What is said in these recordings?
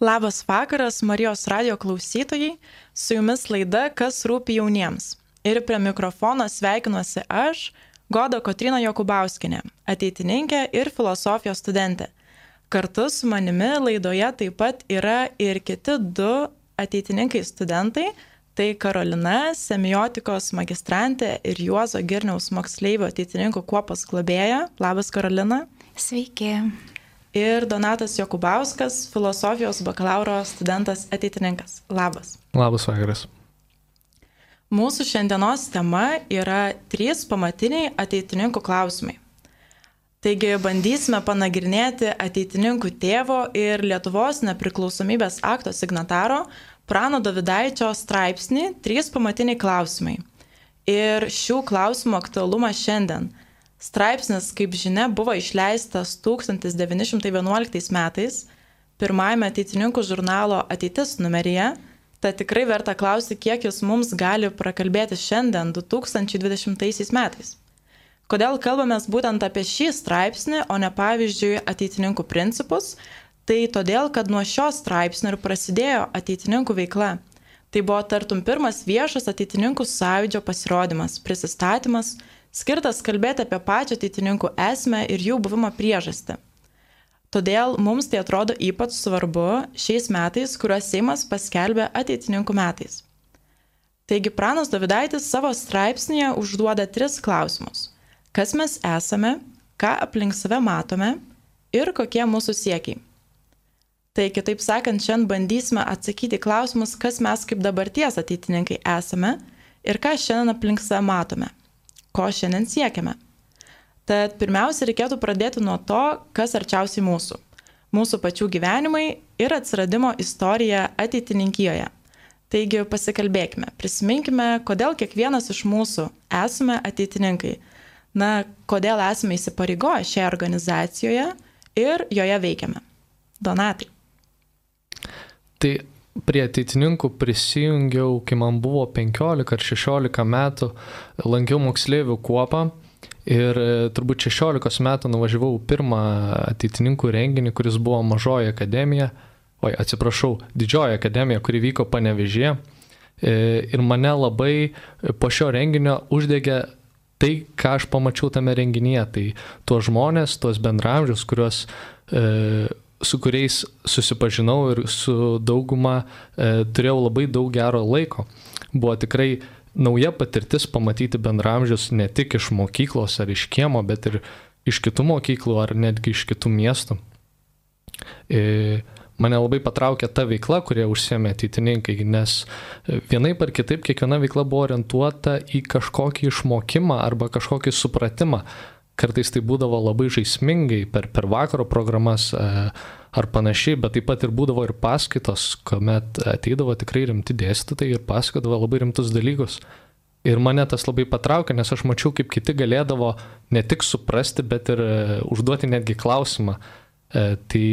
Labas vakaras, Marijos radio klausytojai, su jumis laida Kas rūpi jauniems. Ir prie mikrofono sveikinuosi aš, Goda Kotrina Jokubauskinė, ateitininkė ir filosofijos studentė. Kartu su manimi laidoje taip pat yra ir kiti du ateitininkai studentai - tai Karolina, semiotikos magistrantė ir Juozo Girniaus moksleivio ateitininkų kuopos globėja. Labas, Karolina. Sveiki ir Donatas Jokubauskas, filosofijos bakalauro studentas ateitininkas. Labas. Labas vakaras. Mūsų šiandienos tema yra trys pamatiniai ateitininkų klausimai. Taigi bandysime panagrinėti ateitininkų tėvo ir Lietuvos nepriklausomybės akto signataro Prano Davidaičio straipsnį Trys pamatiniai klausimai. Ir šių klausimų aktualumą šiandien Straipsnis, kaip žinia, buvo išleistas 1911 metais pirmajame ateitininkų žurnalo ateitis numeryje, tad tikrai verta klausti, kiek jis mums gali prakalbėti šiandien 2020 metais. Kodėl kalbame būtent apie šį straipsnį, o ne pavyzdžiui ateitininkų principus? Tai todėl, kad nuo šio straipsnio ir prasidėjo ateitininkų veikla. Tai buvo tartum pirmas viešas ateitininkų sąjūdžio pasirodymas, prisistatymas, skirtas kalbėti apie pačią ateitininkų esmę ir jų buvimo priežastį. Todėl mums tai atrodo ypač svarbu šiais metais, kuriuos Seimas paskelbė ateitininkų metais. Taigi Pranas Davidaitis savo straipsnėje užduoda tris klausimus. Kas mes esame, ką aplink save matome ir kokie mūsų siekiai. Tai kitaip sakant, šiandien bandysime atsakyti klausimus, kas mes kaip dabarties ateitininkai esame ir ką šiandien aplink save matome ko šiandien siekiame. Tad pirmiausia, reikėtų pradėti nuo to, kas arčiausiai mūsų. Mūsų pačių gyvenimai ir atsiradimo istorija ateitininkijoje. Taigi pasikalbėkime, prisiminkime, kodėl kiekvienas iš mūsų esame ateitininkai. Na, kodėl esame įsipareigoję šioje organizacijoje ir joje veikiame. Donatai. Tai prie ateitininkų prisijungiau, kai man buvo 15 ar 16 metų, lankiau moksleivių kuopą ir e, turbūt 16 metų nuvažiavau pirmą ateitininkų renginį, kuris buvo Mažoji akademija, oi atsiprašau, Didžioji akademija, kuri vyko Panevežėje. Ir mane labai po šio renginio uždegė tai, ką aš pamačiau tame renginyje, tai tuos žmonės, tuos bendramžius, kuriuos e, su kuriais susipažinau ir su dauguma e, turėjau labai daug gero laiko. Buvo tikrai nauja patirtis pamatyti bendramžius ne tik iš mokyklos ar iš kiemo, bet ir iš kitų mokyklų ar netgi iš kitų miestų. E, mane labai patraukė ta veikla, kurie užsiemė ateitininkai, nes vienaip ar kitaip kiekviena veikla buvo orientuota į kažkokį išmokimą arba kažkokį supratimą kartais tai būdavo labai žaismingai per, per vakaro programas e, ar panašiai, bet taip pat ir būdavo ir paskaitos, kuomet ateidavo tikrai rimti dėstytojai ir pasakodavo labai rimtus dalykus. Ir mane tas labai patraukė, nes aš mačiau, kaip kiti galėdavo ne tik suprasti, bet ir e, užduoti netgi klausimą. E, tai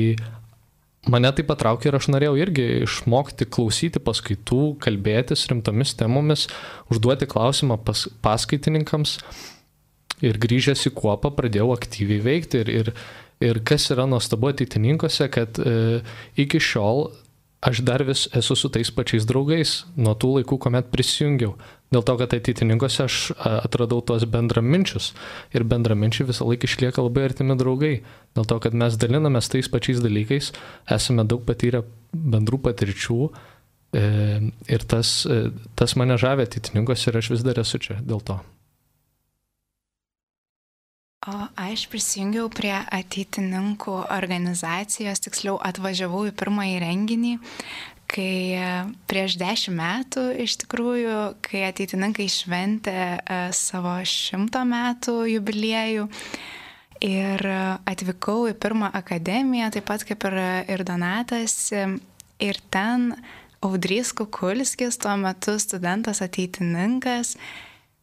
mane tai patraukė ir aš norėjau irgi išmokti klausyti paskaitų, kalbėtis rimtomis temomis, užduoti klausimą pas, paskaitininkams Ir grįžęs į kuopą pradėjau aktyviai veikti. Ir, ir, ir kas yra nuostabu ateitininkose, kad e, iki šiol aš dar vis esu su tais pačiais draugais nuo tų laikų, kuomet prisijungiau. Dėl to, kad ateitininkose aš atradau tuos bendraminčius. Ir bendraminčiai visą laiką išlieka labai artimi draugai. Dėl to, kad mes dalinamės tais pačiais dalykais, esame daug patyrę bendrų patirčių. E, ir tas, e, tas mane žavė ateitininkose ir aš vis dar esu čia dėl to. O aš prisijungiau prie ateitininkų organizacijos, tiksliau atvažiavau į pirmąjį renginį, kai prieš dešimt metų iš tikrųjų, kai ateitininkai šventė e, savo šimto metų jubiliejų. Ir atvykau į pirmą akademiją, taip pat kaip ir, ir Donatas. Ir ten Audrys Kukulskis, tuo metu studentas ateitininkas,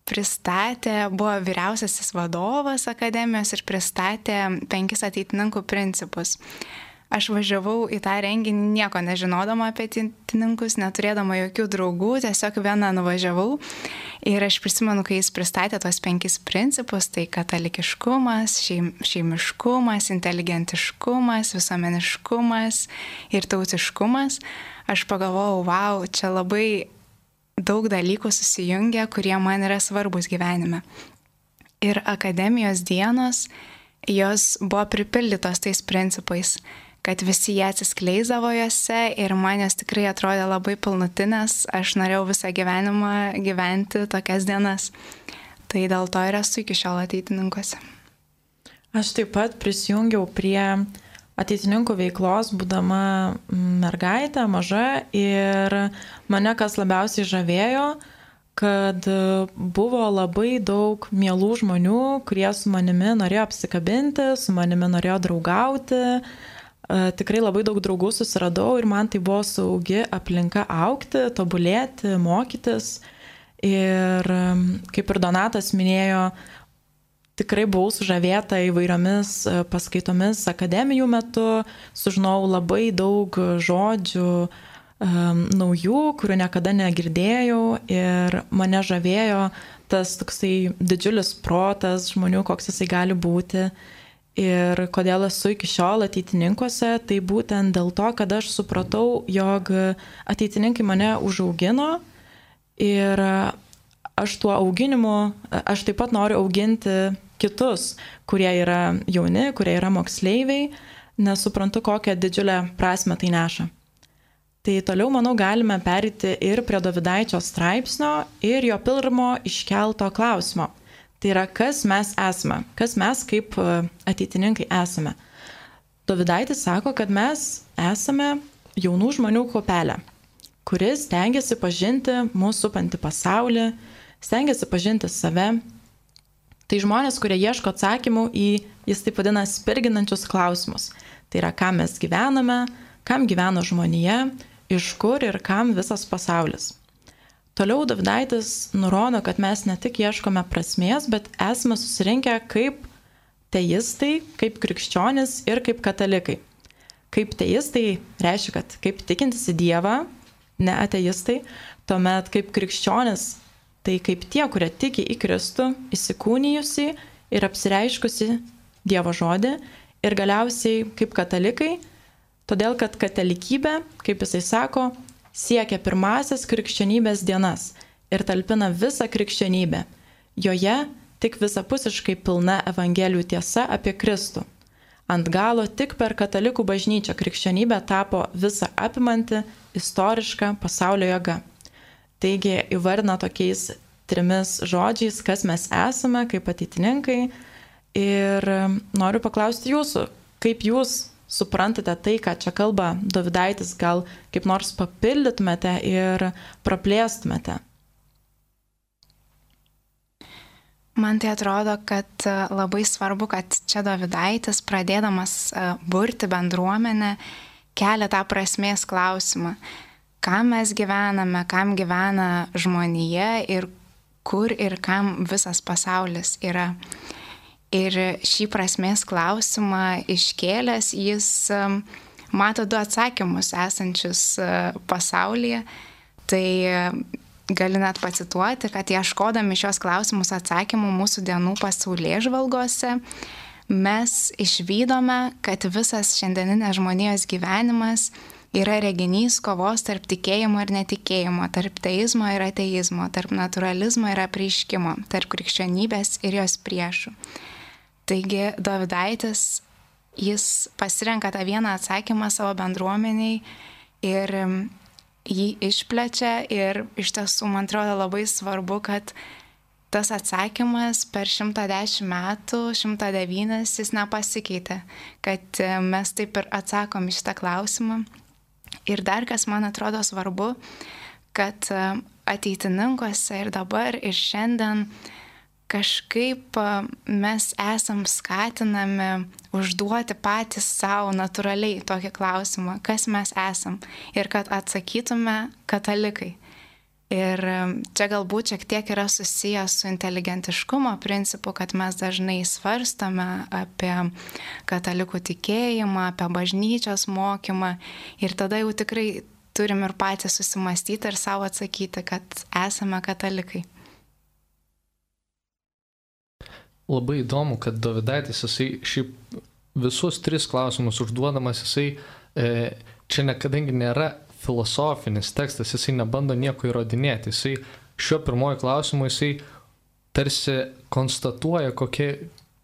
pristatė, buvo vyriausiasis vadovas akademijos ir pristatė penkis ateitininkų principus. Aš važiavau į tą renginį nieko nežinodama apie ateitininkus, neturėdama jokių draugų, tiesiog vieną nuvažiavau. Ir aš prisimenu, kai jis pristatė tuos penkis principus, tai katalikiškumas, šeim, šeimiškumas, inteligentiškumas, visuomeniškumas ir tautiškumas, aš pagalvojau, wow, čia labai daug dalykų susijungia, kurie man yra svarbus gyvenime. Ir akademijos dienos, jos buvo pripildytos tais principais, kad visi jie atsiskleidavo juose ir man jos tikrai atrodė labai pilnutinės, aš norėjau visą gyvenimą gyventi tokias dienas. Tai dėl to ir esu iki šiol ateitininkuose. Aš taip pat prisijungiau prie ateitininkų veiklos, būdama mergaitė, maža ir mane kas labiausiai žavėjo, kad buvo labai daug mielų žmonių, kurie su manimi norėjo apsikabinti, su manimi norėjo draugauti. E, tikrai labai daug draugų susiradau ir man tai buvo saugi aplinka aukti, tobulėti, mokytis. Ir kaip ir Donatas minėjo, tikrai buvau sužavėta įvairiomis e, paskaitomis akademijų metu, sužinojau labai daug žodžių um, naujų, kurių niekada negirdėjau ir mane žavėjo tas toksai didžiulis protas žmonių, koks jisai gali būti. Ir kodėl esu iki šiol ateitininkuose, tai būtent dėl to, kad aš supratau, jog ateitininkai mane užaugino ir aš tuo auginimu, aš taip pat noriu auginti kitus, kurie yra jauni, kurie yra moksleiviai, nes suprantu, kokią didžiulę prasme tai neša. Tai toliau, manau, galime perėti ir prie Davidaičio straipsnio ir jo pirmo iškelto klausimo. Tai yra, kas mes esame, kas mes kaip e, ateitininkai esame. Davidaitis sako, kad mes esame jaunų žmonių kopelė, kuris stengiasi pažinti mūsų supantį pasaulį, stengiasi pažinti save Tai žmonės, kurie ieško atsakymų į, jis taip vadina, spirginančius klausimus. Tai yra, kam mes gyvename, kam gyvena žmonija, iš kur ir kam visas pasaulis. Toliau Davidaitis nurodo, kad mes ne tik ieškome prasmės, bet esame susirinkę kaip teistai, kaip krikščionis ir kaip katalikai. Kaip teistai reiškia, kad kaip tikintis į Dievą, ne ateistai, tuomet kaip krikščionis tai kaip tie, kurie tiki į Kristų, įsikūnijusi ir apsireiškusi Dievo žodį ir galiausiai kaip katalikai, todėl kad katalikybė, kaip jisai sako, siekia pirmasias krikščionybės dienas ir talpina visą krikščionybę. Joje tik visapusiškai pilna Evangelijų tiesa apie Kristų. Ant galo tik per katalikų bažnyčią krikščionybė tapo visą apimanti istoriška pasaulio jėga. Taigi įvardina tokiais trimis žodžiais, kas mes esame kaip ateitininkai. Ir noriu paklausti jūsų, kaip jūs suprantate tai, ką čia kalba Davidaitis, gal kaip nors papildytumėte ir praplėstumėte? Man tai atrodo, kad labai svarbu, kad čia Davidaitis, pradėdamas burti bendruomenę, kelia tą prasmės klausimą kam mes gyvename, kam gyvena žmonija ir kur ir kam visas pasaulis yra. Ir šį prasmės klausimą iškėlęs jis um, mato du atsakymus esančius uh, pasaulyje. Tai uh, galiu net pacituoti, kad ieškodami šios klausimus atsakymų mūsų dienų pasaulyje žvalgose, mes išvykome, kad visas šiandieninės žmonijos gyvenimas yra reginys kovos tarp tikėjimo ir netikėjimo, tarp teizmo ir ateizmo, tarp naturalizmo ir apreiškimo, tarp krikščionybės ir jos priešų. Taigi Davidaitis, jis pasirenka tą vieną atsakymą savo bendruomeniai ir jį išplečia ir iš tiesų man atrodo labai svarbu, kad tas atsakymas per 110 metų, 109 jis nepasikeitė, kad mes taip ir atsakom iš tą klausimą Ir dar kas man atrodo svarbu, kad e, ateitininkuose ir dabar ir šiandien kažkaip e, mes esam skatinami užduoti patys savo natūraliai tokį klausimą, kas mes esam ir kad atsakytume katalikai. Ir čia galbūt šiek tiek yra susijęs su inteligentiškumo principu, kad mes dažnai svarstame apie katalikų tikėjimą, apie bažnyčios mokymą ir tada jau tikrai turim ir patys susimastyti ir savo atsakyti, kad esame katalikai. Labai įdomu, kad Davidaitis, jisai šiaip visus tris klausimus užduodamas, jisai e, čia nekadangi nėra filosofinis tekstas, jisai nebando nieko įrodinėti. Jisai šiuo pirmoju klausimu jisai tarsi konstatuoja, kokie,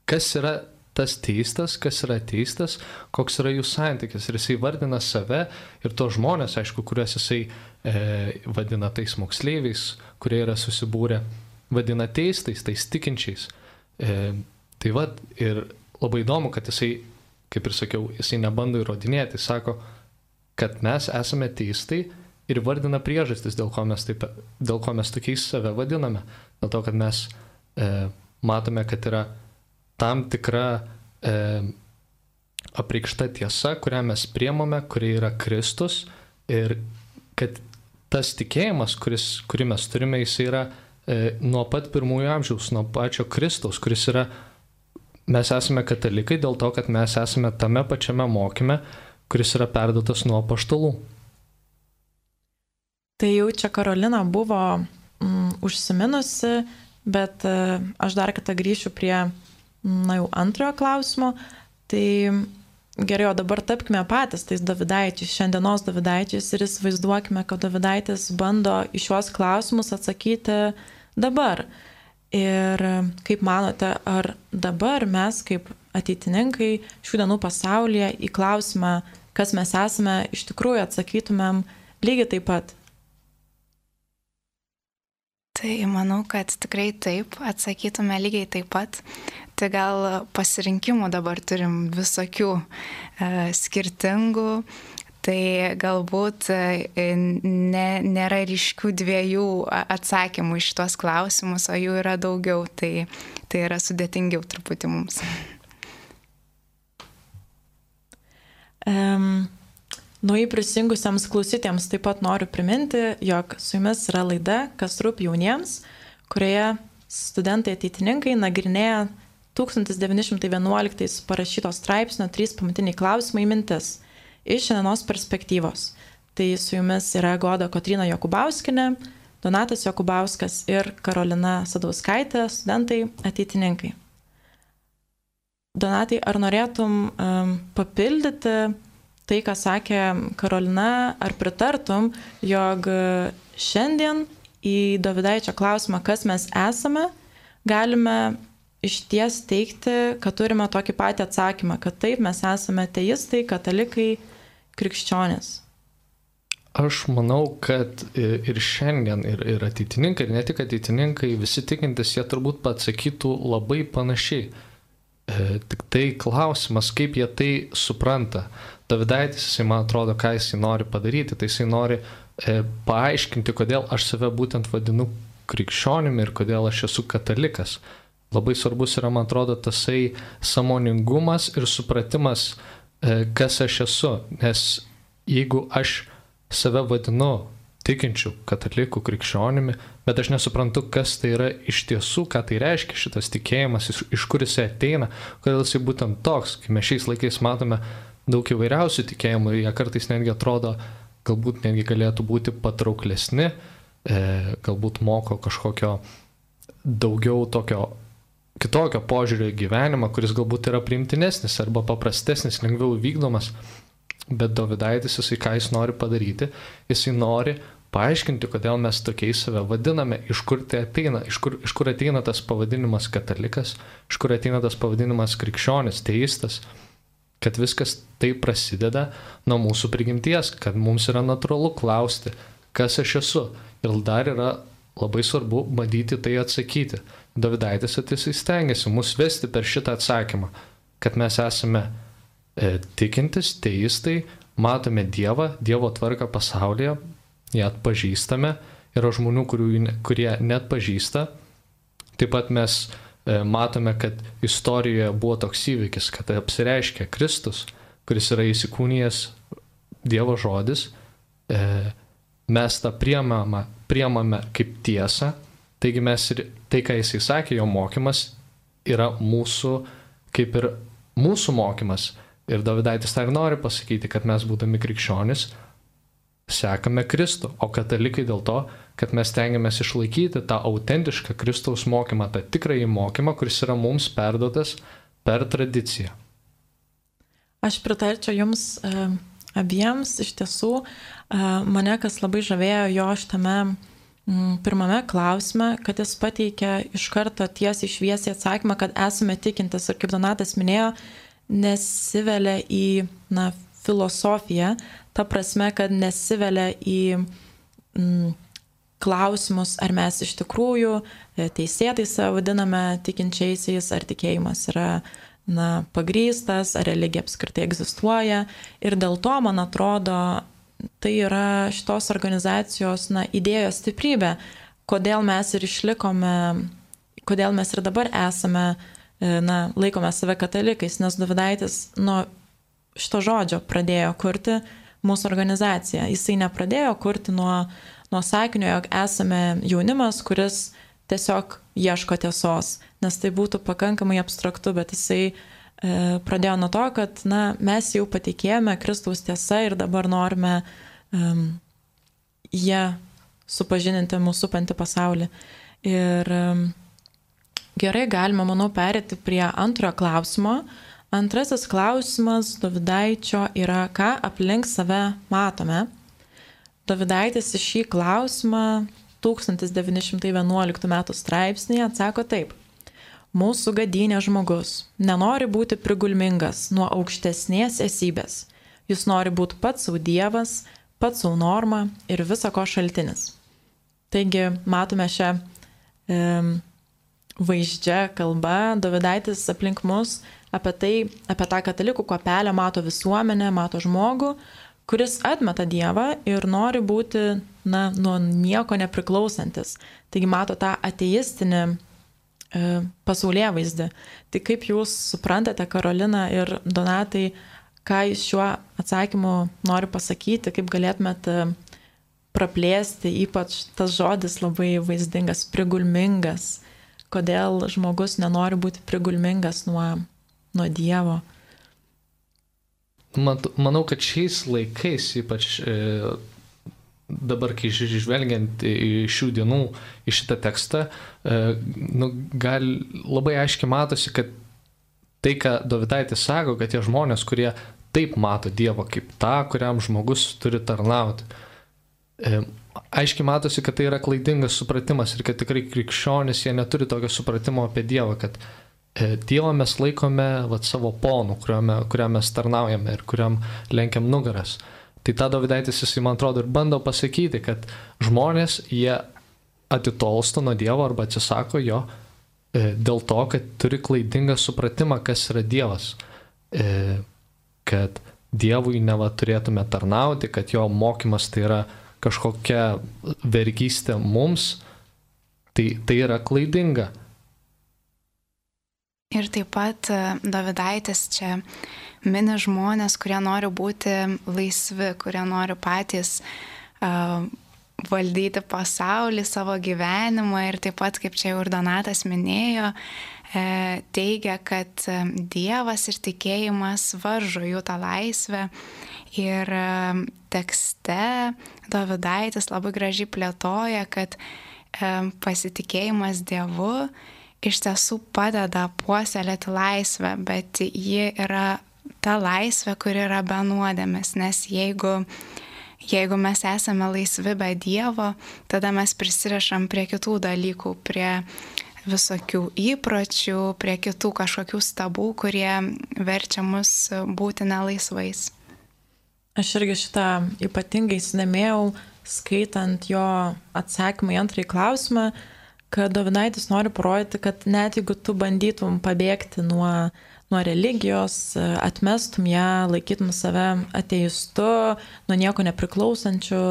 kas yra tas teistas, kas yra teistas, koks yra jų santykis. Ir jisai vardina save ir tos žmonės, aišku, kuriuos jisai e, vadina tais moksleiviais, kurie yra susibūrę, vadina teistais, tais tikinčiais. E, tai vad ir labai įdomu, kad jisai, kaip ir sakiau, jisai nebando įrodinėti, jis sako, kad mes esame teistai ir vardina priežastis, dėl ko mes, taip, dėl ko mes tokiais save vadiname. Dėl to, kad mes e, matome, kad yra tam tikra e, apreikšta tiesa, kurią mes priemame, kuri yra Kristus ir kad tas tikėjimas, kuris, kurį mes turime, jis yra e, nuo pat pirmųjų amžiaus, nuo pačio Kristaus, kuris yra, mes esame katalikai dėl to, kad mes esame tame pačiame mokyme, kuris yra perduotas nuo paštalų. Tai jau čia Karolina buvo mm, užsiminusi, bet e, aš dar kartą grįšiu prie, na jau antrojo klausimo. Tai gerai, o dabar tapkime patys tais Davidaičiais, šiandienos Davidaičiais ir įsivaizduokime, kad Davidaitis bando į šiuos klausimus atsakyti dabar. Ir kaip manote, ar dabar mes kaip ateitininkai šių dienų pasaulyje į klausimą, kas mes esame, iš tikrųjų atsakytumėm lygiai taip pat. Tai manau, kad tikrai taip, atsakytume lygiai taip pat. Tai gal pasirinkimų dabar turim visokių e, skirtingų, tai galbūt e, ne, nėra ryškių dviejų atsakymų iš tuos klausimus, o jų yra daugiau, tai, tai yra sudėtingiau truputį mums. Um, Nuo įprisijungusiems klausytėms taip pat noriu priminti, jog su jumis yra laida Kas rūp jauniems, kurioje studentai ateitininkai nagrinėja 1911 parašyto straipsnio trys pamatiniai klausimai mintis iš šiandienos perspektyvos. Tai su jumis yra Goda Kotrina Jokubauskinė, Donatas Jokubauskas ir Karolina Sadauskaitė, studentai ateitininkai. Donatai, ar norėtum um, papildyti tai, ką sakė Karolina, ar pritartum, jog šiandien į Davidaičio klausimą, kas mes esame, galime iš ties teikti, kad turime tokį patį atsakymą, kad taip mes esame teistai, katalikai, krikščionys. Aš manau, kad ir šiandien, ir, ir ateitininkai, ir ne tik ateitininkai, visi tikintis, jie turbūt atsakytų labai panašiai. E, tik tai klausimas, kaip jie tai supranta. Davidaitis, jisai man atrodo, ką jisai nori padaryti, tai jisai nori e, paaiškinti, kodėl aš save būtent vadinu krikščionimi ir kodėl aš esu katalikas. Labai svarbus yra, man atrodo, tasai samoningumas ir supratimas, e, kas aš esu. Nes jeigu aš save vadinu tikinčių katalikų krikščionimi, bet aš nesuprantu, kas tai yra iš tiesų, ką tai reiškia šitas tikėjimas, iš, iš kur jisai ateina, kodėl jisai būtent toks, kai mes šiais laikais matome daug įvairiausių tikėjimų, jie kartais netgi atrodo, galbūt netgi galėtų būti patrauklesni, e, galbūt moko kažkokio daugiau tokio kitokio požiūrio į gyvenimą, kuris galbūt yra priimtinesnis arba paprastesnis, lengviau vykdomas. Bet Davidaitis, jisai ką jis nori padaryti, jisai nori paaiškinti, kodėl mes tokiais save vadiname, iš kur tai ateina, iš kur, iš kur ateina tas pavadinimas katalikas, iš kur ateina tas pavadinimas krikščionis, teistas, kad viskas tai prasideda nuo mūsų prigimties, kad mums yra natūralu klausti, kas aš esu. Ir dar yra labai svarbu bandyti tai atsakyti. Davidaitis atisai stengiasi mus vesti per šitą atsakymą, kad mes esame e, tikintis, teistai, matome Dievą, Dievo tvarką pasaulyje, ją atpažįstame, yra žmonių, kurių, kurie net pažįsta. Taip pat mes e, matome, kad istorijoje buvo toks įvykis, kad apsireiškia Kristus, kuris yra įsikūnijęs Dievo žodis. E, mes tą priemame, priemame kaip tiesą, taigi mes ir tai, ką jisai sakė, jo mokymas yra mūsų, kaip ir mūsų mokymas. Ir Davidaitis tai ir nori pasakyti, kad mes būdami krikščionis sekame Kristų, o katalikai dėl to, kad mes tengiamės išlaikyti tą autentišką Kristaus mokymą, tą tikrąjį mokymą, kuris yra mums perduotas per tradiciją. Aš pritarčiau Jums e, abiems, iš tiesų, e, mane kas labai žavėjo jo šitame m, pirmame klausime, kad jis pateikė iš karto tiesiai šviesiai atsakymą, kad esame tikintis ir kaip Donatas minėjo, nesivelia į na, filosofiją, ta prasme, kad nesivelia į mm, klausimus, ar mes iš tikrųjų e, teisėtai save vadiname tikinčiaisiais, ar tikėjimas yra na, pagrystas, ar religija apskritai egzistuoja. Ir dėl to, man atrodo, tai yra šitos organizacijos na, idėjos stiprybė, kodėl mes ir išlikome, kodėl mes ir dabar esame, e, na, laikome save katalikais, nes Davidaitis nuo šito žodžio pradėjo kurti mūsų organizaciją. Jisai nepradėjo kurti nuo, nuo sakinio, jog esame jaunimas, kuris tiesiog ieško tiesos, nes tai būtų pakankamai abstraktu, bet jisai e, pradėjo nuo to, kad na, mes jau patikėjome Kristaus tiesą ir dabar norime um, ją supažininti mūsų supantį pasaulį. Ir um, gerai galima, manau, perėti prie antrojo klausimo, uh, Antrasis klausimas Davidaičio yra, ką aplink save matome. Davidaitis į šį klausimą 1911 m. straipsnėje atsako taip. Mūsų gadynė žmogus nenori būti prigulmingas nuo aukštesnės esybės. Jis nori būti pats savo dievas, pats savo norma ir visako šaltinis. Taigi matome šią e, vaizdžią kalbą, Davidaitis aplink mus apie tai, apie tą katalikų kopelę mato visuomenę, mato žmogų, kuris atmeta Dievą ir nori būti, na, nuo nieko nepriklausantis. Taigi mato tą ateistinį e, pasaulyje vaizdį. Tai kaip jūs suprantate, Karolina ir Donatai, ką jūs šiuo atsakymu nori pasakyti, kaip galėtumėt e, praplėsti, ypač tas žodis labai vaizdingas, prigulmingas, kodėl žmogus nenori būti prigulmingas nuo nuo Dievo. Mat, manau, kad šiais laikais, ypač e, dabar, kai žvelgiant į šių dienų, į šitą tekstą, e, nu, gal labai aiškiai matosi, kad tai, ką Dovitaitis sako, kad tie žmonės, kurie taip mato Dievą kaip tą, kuriam žmogus turi tarnauti, e, aiškiai matosi, kad tai yra klaidingas supratimas ir kad tikrai krikščionis jie neturi tokio supratimo apie Dievą, kad E, Dievą mes laikome vat, savo ponų, kuriam, kuriam mes tarnaujame ir kuriam lenkiam nugaras. Tai tą Davidaitis jisai, man atrodo, ir bando pasakyti, kad žmonės, jie atitolsta nuo Dievo arba atsisako jo e, dėl to, kad turi klaidingą supratimą, kas yra Dievas. E, kad Dievui neva turėtume tarnauti, kad jo mokymas tai yra kažkokia vergystė mums, tai, tai yra klaidinga. Ir taip pat e, Davidaitis čia mini žmonės, kurie nori būti laisvi, kurie nori patys uh, valdyti pasaulį, savo gyvenimą ir taip pat, kaip čia jau ir Donatas minėjo, e, teigia, kad Dievas ir tikėjimas varžo jų tą laisvę. Ir tekste Davidaitis labai gražiai plėtoja, kad pasitikėjimas Dievu iš tiesų padeda puoselėti laisvę, bet ji yra ta laisvė, kuri yra be nuodėmės, nes jeigu, jeigu mes esame laisvi be Dievo, tada mes prisirišam prie kitų dalykų, prie visokių įpročių, prie kitų kažkokių stabų, kurie verčia mus būti nelaisvais. Aš irgi šitą ypatingai įsidėmėjau, skaitant jo atsakymą į antrąjį klausimą, kad Dovinaitis nori parodyti, kad net jeigu tu bandytum pabėgti nuo, nuo religijos, atmestum ją, laikytum save ateistu, nuo nieko nepriklausančiu,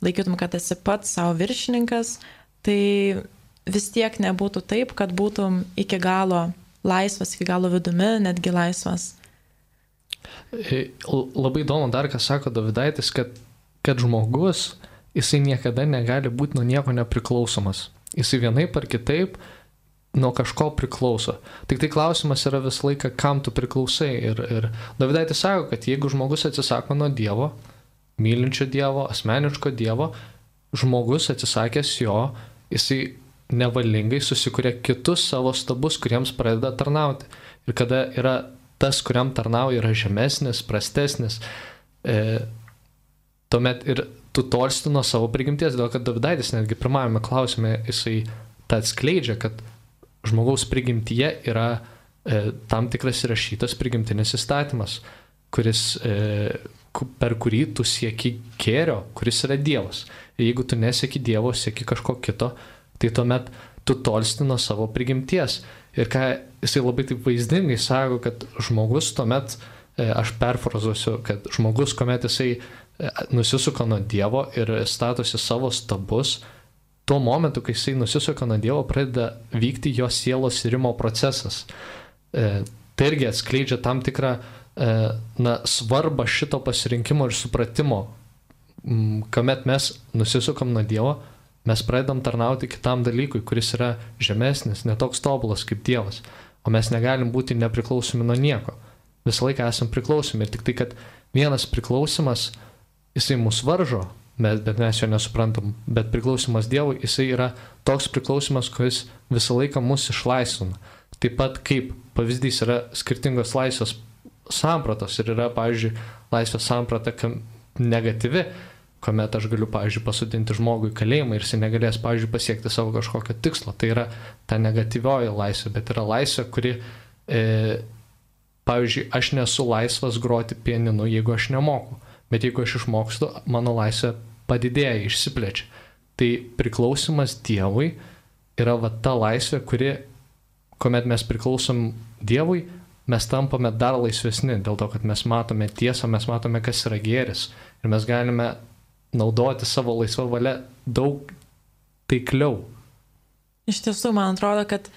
laikytum, kad esi pats savo viršininkas, tai vis tiek nebūtų taip, kad būtum iki galo laisvas, iki galo vidumi, netgi laisvas. Labai įdomu dar, ką sako Davidaitis, kad kad žmogus, jisai niekada negali būti nuo nieko nepriklausomas. Jisai vienaip ar kitaip nuo kažko priklauso. Tik tai klausimas yra visą laiką, kam tu priklausai. Ir, ir Davidaitis sako, kad jeigu žmogus atsisako nuo Dievo, mylinčio Dievo, asmeniško Dievo, žmogus atsisakęs jo, jisai nevalingai susikuria kitus savo stabus, kuriems pradeda tarnauti. Ir kada yra tas, kuriam tarnauja, yra žemesnis, prastesnis, e, tuomet ir tu tolsti nuo savo prigimties, dėl kad Davidaitis netgi pirmajame klausime jisai tą atskleidžia, kad žmogaus prigimtyje yra e, tam tikras įrašytas prigimtinis įstatymas, kuris, e, per kurį tu sieki gėrio, kuris yra Dievas. Ir jeigu tu nesieki Dievo, sieki kažko kito, tai tuomet tu tolsti nuo savo prigimties. Ir ką jisai labai taip vaizdingai sako, kad žmogus tuomet, e, aš perfrazuosiu, kad žmogus, kuomet jisai e, nusisuka nuo Dievo ir statosi savo stabus, tuo momentu, kai jisai nusisuka nuo Dievo, pradeda vykti jo sielos rimo procesas. E, tai irgi atskleidžia tam tikrą na, svarbą šito pasirinkimo ir supratimo, kuomet mes nusisukam nuo Dievo, mes pradedam tarnauti kitam dalykui, kuris yra žemesnis, netoks tobulas kaip Dievas. O mes negalim būti nepriklausomi nuo nieko. Visą laiką esam priklausomi ir tik tai, kad vienas priklausimas, jisai mus varžo, bet, bet mes jo nesuprantam. Bet priklausimas Dievui, jisai yra toks priklausimas, kuris visą laiką mus išlaisvina. Taip pat kaip pavyzdys yra skirtingos laisvės sampratos ir yra, pavyzdžiui, laisvės samprata negatyvi, kuomet aš galiu, pavyzdžiui, pasudinti žmogų į kalėjimą ir jis negalės, pavyzdžiui, pasiekti savo kažkokio tikslo. Tai yra ta negatyvioji laisvė, bet yra laisvė, kuri, e, pavyzdžiui, aš nesu laisvas groti pieninu, jeigu aš nemoku. Bet jeigu aš išmokstu, mano laisvė padidėja, išsiplečia. Tai priklausimas Dievui yra va ta laisvė, kuri, kuomet mes priklausom Dievui, mes tampame dar laisvesni, dėl to, kad mes matome tiesą, mes matome, kas yra gėris. Ir mes galime naudoti savo laisvą valią daug taikliau. Iš tiesų, man atrodo, kad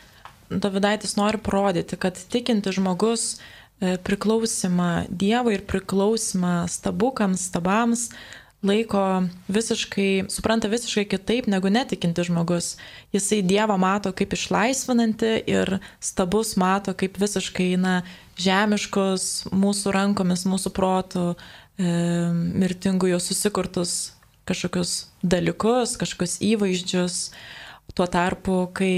Davidaitis nori parodyti, kad tikinti žmogus e, priklausimą Dievui ir priklausimą stabukams, stabams laiko visiškai, supranta visiškai kitaip negu netikinti žmogus. Jisai Dievą mato kaip išlaisvinantį ir stabus mato kaip visiškai na, žemiškus mūsų rankomis, mūsų protų, e, mirtingų jau susikurtus kažkokius dalykus, kažkokius įvaizdžius. Tuo tarpu, kai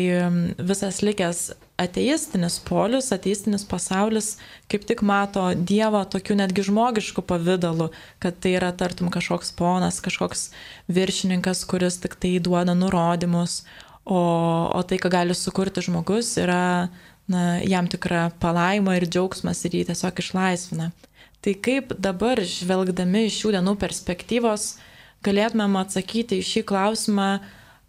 visas likęs ateistinis polius, ateistinis pasaulis kaip tik mato Dievą tokiu netgi žmogišku pavydalu, kad tai yra tartum kažkoks ponas, kažkoks viršininkas, kuris tik tai duoda nurodymus, o, o tai, ką gali sukurti žmogus, yra na, jam tikra palaima ir džiaugsmas ir jį tiesiog išlaisvina. Tai kaip dabar, žvelgdami iš šių dienų perspektyvos, galėtumėm atsakyti į šį klausimą,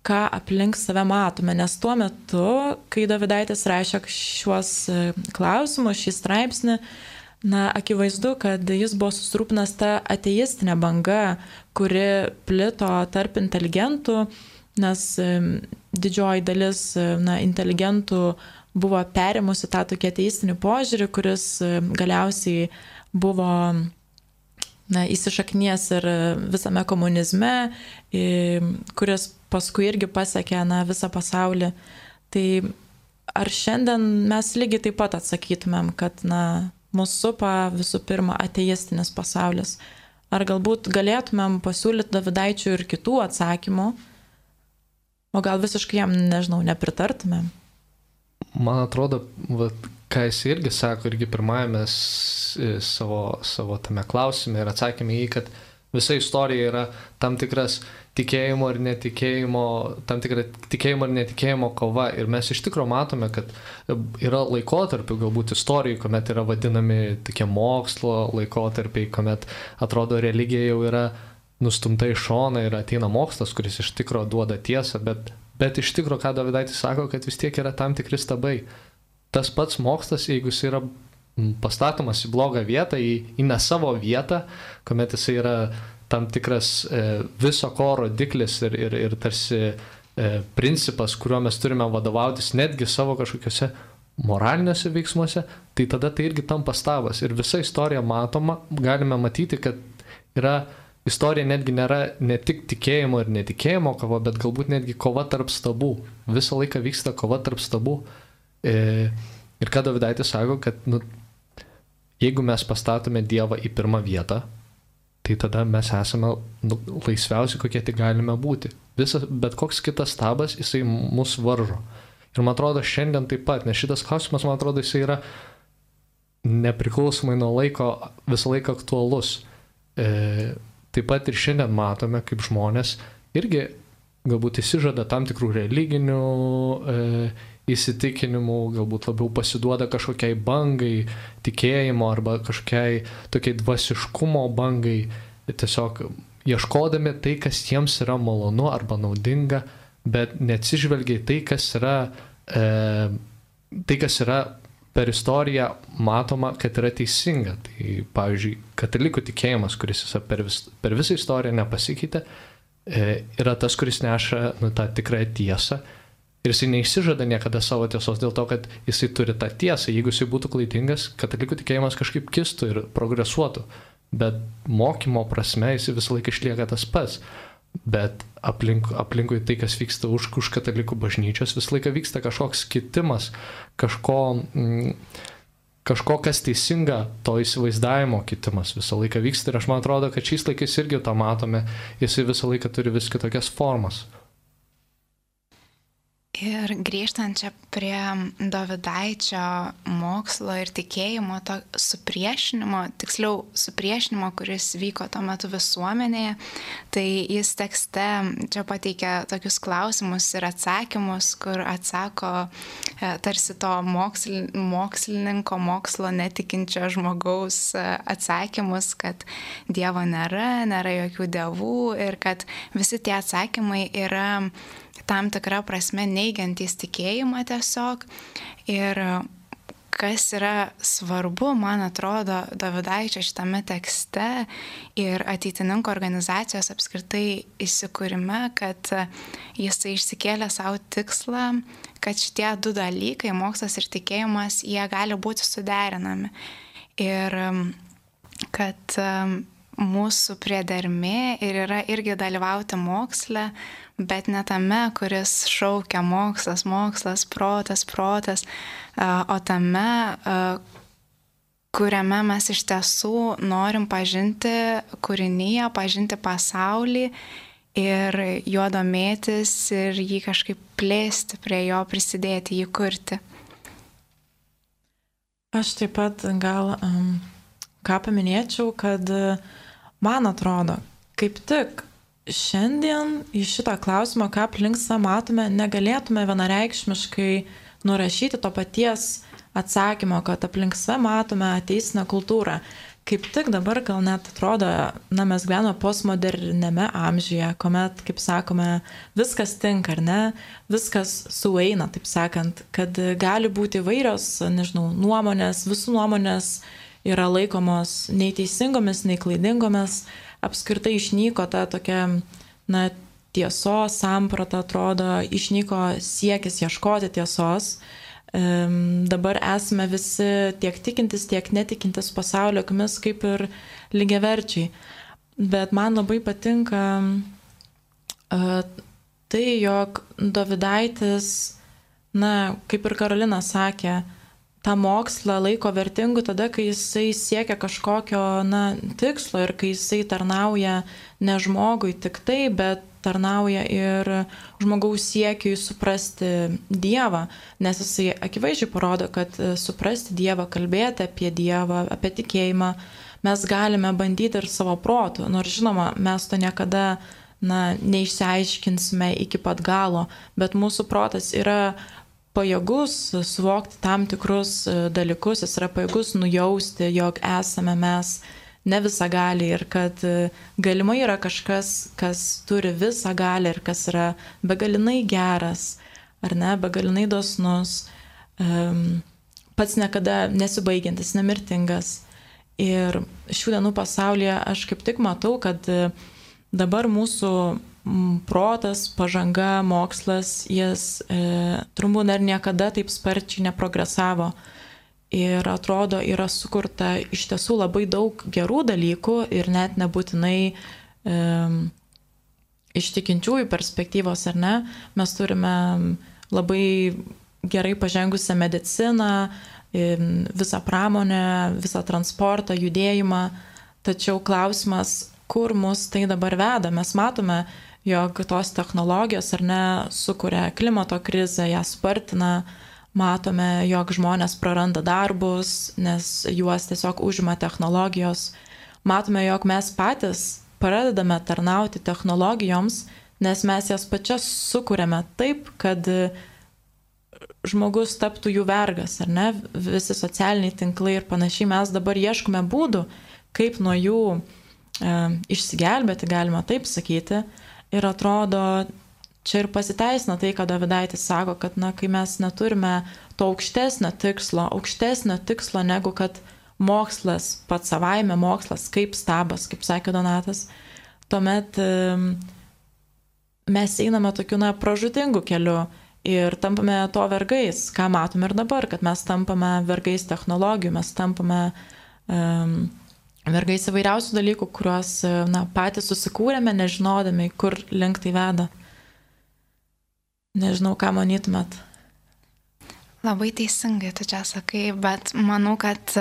ką aplink save matome, nes tuo metu, kai Davidaitis rašė šiuos e, klausimus, šį straipsnį, na, akivaizdu, kad jis buvo susirūpinęs tą ateistinę bangą, kuri plito tarp inteligentų, nes e, didžioji dalis e, na, inteligentų buvo perimusi tą tokį ateistinį požiūrį, kuris galiausiai buvo na, įsišaknies ir visame komunizme, kuris paskui irgi pasiekė na, visą pasaulį. Tai ar šiandien mes lygiai taip pat atsakytumėm, kad na, mūsų supa visų pirma ateistinis pasaulis? Ar galbūt galėtumėm pasiūlyti Davidaičių ir kitų atsakymų, o gal visiškai jam, nežinau, nepritartumėm? Man atrodo, va, ką jis irgi sako, irgi pirmajame savo, savo tame klausime ir atsakymė į, kad visa istorija yra tam tikras tikėjimo ir netikėjimo, tam tikra tikėjimo ir netikėjimo kova. Ir mes iš tikrųjų matome, kad yra laikotarpių, galbūt istorijų, kuomet yra vadinami tokie mokslo laikotarpiai, kuomet atrodo religija jau yra nustumta į šoną ir ateina mokslas, kuris iš tikrųjų duoda tiesą, bet, bet iš tikrųjų, ką Davidaitis sako, kad vis tiek yra tam tikri stabai. Tas pats mokslas, jeigu jis yra pastatomas į blogą vietą, į, į ne savo vietą, kuomet jis yra tam tikras e, viso ko rodiklis ir, ir, ir tarsi e, principas, kuriuo mes turime vadovautis netgi savo kažkokiuose moraliniuose veiksmuose, tai tada tai irgi tampa stavas. Ir visa istorija matoma, galime matyti, kad yra istorija netgi nėra ne tik tikėjimo ir netikėjimo kova, bet galbūt netgi kova tarp stabų. Visą laiką vyksta kova tarp stabų. E, ir ką Davidaitis sako, kad nu, jeigu mes pastatome Dievą į pirmą vietą, tai tada mes esame nu, laisviausi, kokie tik galime būti. Visas, bet koks kitas stabas, jisai mus varžo. Ir man atrodo, šiandien taip pat, nes šitas klausimas, man atrodo, jisai yra nepriklausomai nuo laiko visą laiką aktualus. E, taip pat ir šiandien matome, kaip žmonės irgi galbūt įsižada tam tikrų religinių e, įsitikinimų, galbūt labiau pasiduoda kažkokiai bangai tikėjimo arba kažkokiai tokiai dvasiškumo bangai, tiesiog ieškodami tai, kas jiems yra malonu arba naudinga, bet neatsižvelgia į tai, kas yra, e, tai, kas yra per istoriją matoma, kad yra teisinga. Tai pavyzdžiui, katalikų tikėjimas, kuris per, vis, per visą istoriją nepasikeitė, e, yra tas, kuris neša nu, tą tikrąją tiesą. Ir jisai neišsižada niekada savo tiesos dėl to, kad jisai turi tą tiesą. Jeigu jisai būtų klaidingas, katalikų tikėjimas kažkaip kistų ir progresuotų. Bet mokymo prasme jisai visą laiką išlieka tas pats bet aplink, aplinkui tai, kas vyksta už, už katalikų bažnyčios, visą laiką vyksta kažkoks kitimas, kažko, mm, kažko kas teisinga, to įsivaizdavimo kitimas visą laiką vyksta ir aš man atrodo, kad šiais laikais irgi tą matome, jisai visą laiką turi vis kitokias formas. Ir grįžtant čia prie Davidaičio mokslo ir tikėjimo, to supriešinimo, tiksliau supriešinimo, kuris vyko tuo metu visuomenėje, tai jis tekste čia pateikia tokius klausimus ir atsakymus, kur atsako e, tarsi to moksl, mokslininko, mokslo netikinčio žmogaus e, atsakymus, kad Dievo nėra, nėra jokių dievų ir kad visi tie atsakymai yra tam tikrą prasme neigiantys tikėjimą tiesiog. Ir kas yra svarbu, man atrodo, Davidaičio šitame tekste ir ateitininko organizacijos apskritai įsikūrime, kad jisai išsikėlė savo tikslą, kad šitie du dalykai, mokslas ir tikėjimas, jie gali būti suderinami. Ir kad mūsų priedermė ir yra irgi dalyvauti moksle, bet ne tame, kuris šaukia mokslas, mokslas, protas, protas, o tame, kuriame mes iš tiesų norim pažinti kūrinyje, pažinti pasaulį ir juo domėtis ir jį kažkaip plėsti, prie jo prisidėti, jį kurti. Aš taip pat gal um, ką paminėčiau, kad uh, Man atrodo, kaip tik šiandien į šitą klausimą, ką aplink save matome, negalėtume vienareikšmiškai nurašyti to paties atsakymo, kad aplink save matome ateisinę kultūrą. Kaip tik dabar gal net atrodo, na mes gyvename postmodernėme amžiuje, kuomet, kaip sakome, viskas tinka, ar ne, viskas sueina, taip sakant, kad gali būti įvairios, nežinau, nuomonės, visų nuomonės yra laikomos nei teisingomis, nei klaidingomis, apskritai išnyko ta tokia, na, tiesos samprata, atrodo, išnyko siekis ieškoti tiesos. Dabar esame visi tiek tikintis, tiek netikintis pasaulio akimis kaip ir lygiaverčiai. Bet man labai patinka tai, jog Davidaitis, na, kaip ir Karolina sakė, tą mokslą laiko vertingu tada, kai jisai siekia kažkokio na, tikslo ir kai jisai tarnauja ne žmogui tik tai, bet tarnauja ir žmogaus siekiui suprasti Dievą, nes jisai akivaizdžiai parodo, kad e, suprasti Dievą, kalbėti apie Dievą, apie tikėjimą mes galime bandyti ir savo protų, nors žinoma, mes to niekada na, neišsiaiškinsime iki pat galo, bet mūsų protas yra pajėgus suvokti tam tikrus e, dalykus, jis yra pajėgus nujausti, jog esame mes ne visą gali ir kad e, galimai yra kažkas, kas turi visą gali ir kas yra begalinai geras, ar ne, begalinai dosnus, um, pats niekada nesibaigiantis, nemirtingas. Ir šių dienų pasaulyje aš kaip tik matau, kad e, dabar mūsų protas, pažanga, mokslas, jis e, turbūt dar niekada taip sparčiai neprogresavo. Ir atrodo, yra sukurta iš tiesų labai daug gerų dalykų ir net nebūtinai e, iš tikinčiųjų perspektyvos, ar ne, mes turime labai gerai pažengusią mediciną, visą pramonę, visą transportą, judėjimą, tačiau klausimas, kur mus tai dabar veda. Mes matome, jog tos technologijos ar ne sukuria klimato krizę, ją spartina, matome, jog žmonės praranda darbus, nes juos tiesiog užima technologijos. Matome, jog mes patys pradedame tarnauti technologijoms, nes mes jas pačias sukūrėme taip, kad žmogus taptų jų vergas, ar ne? Visi socialiniai tinklai ir panašiai mes dabar ieškome būdų, kaip nuo jų e, išsigelbėti, galima taip sakyti. Ir atrodo, čia ir pasiteisina tai, ką Davidaitis sako, kad, na, kai mes neturime to aukštesnio tikslo, aukštesnio tikslo negu kad mokslas, pats savaime mokslas, kaip stabas, kaip sakė Donatas, tuomet mes einame tokiu, na, pražutingu keliu ir tampame to vergais, ką matome ir dabar, kad mes tampame vergais technologijų, mes tampame um, vergais įvairiausių dalykų, kuriuos, na, patys susikūrėme, nežinodami, kur link tai veda. Nežinau, ką manytumėt. Labai teisingai tu čia sakai, bet manau, kad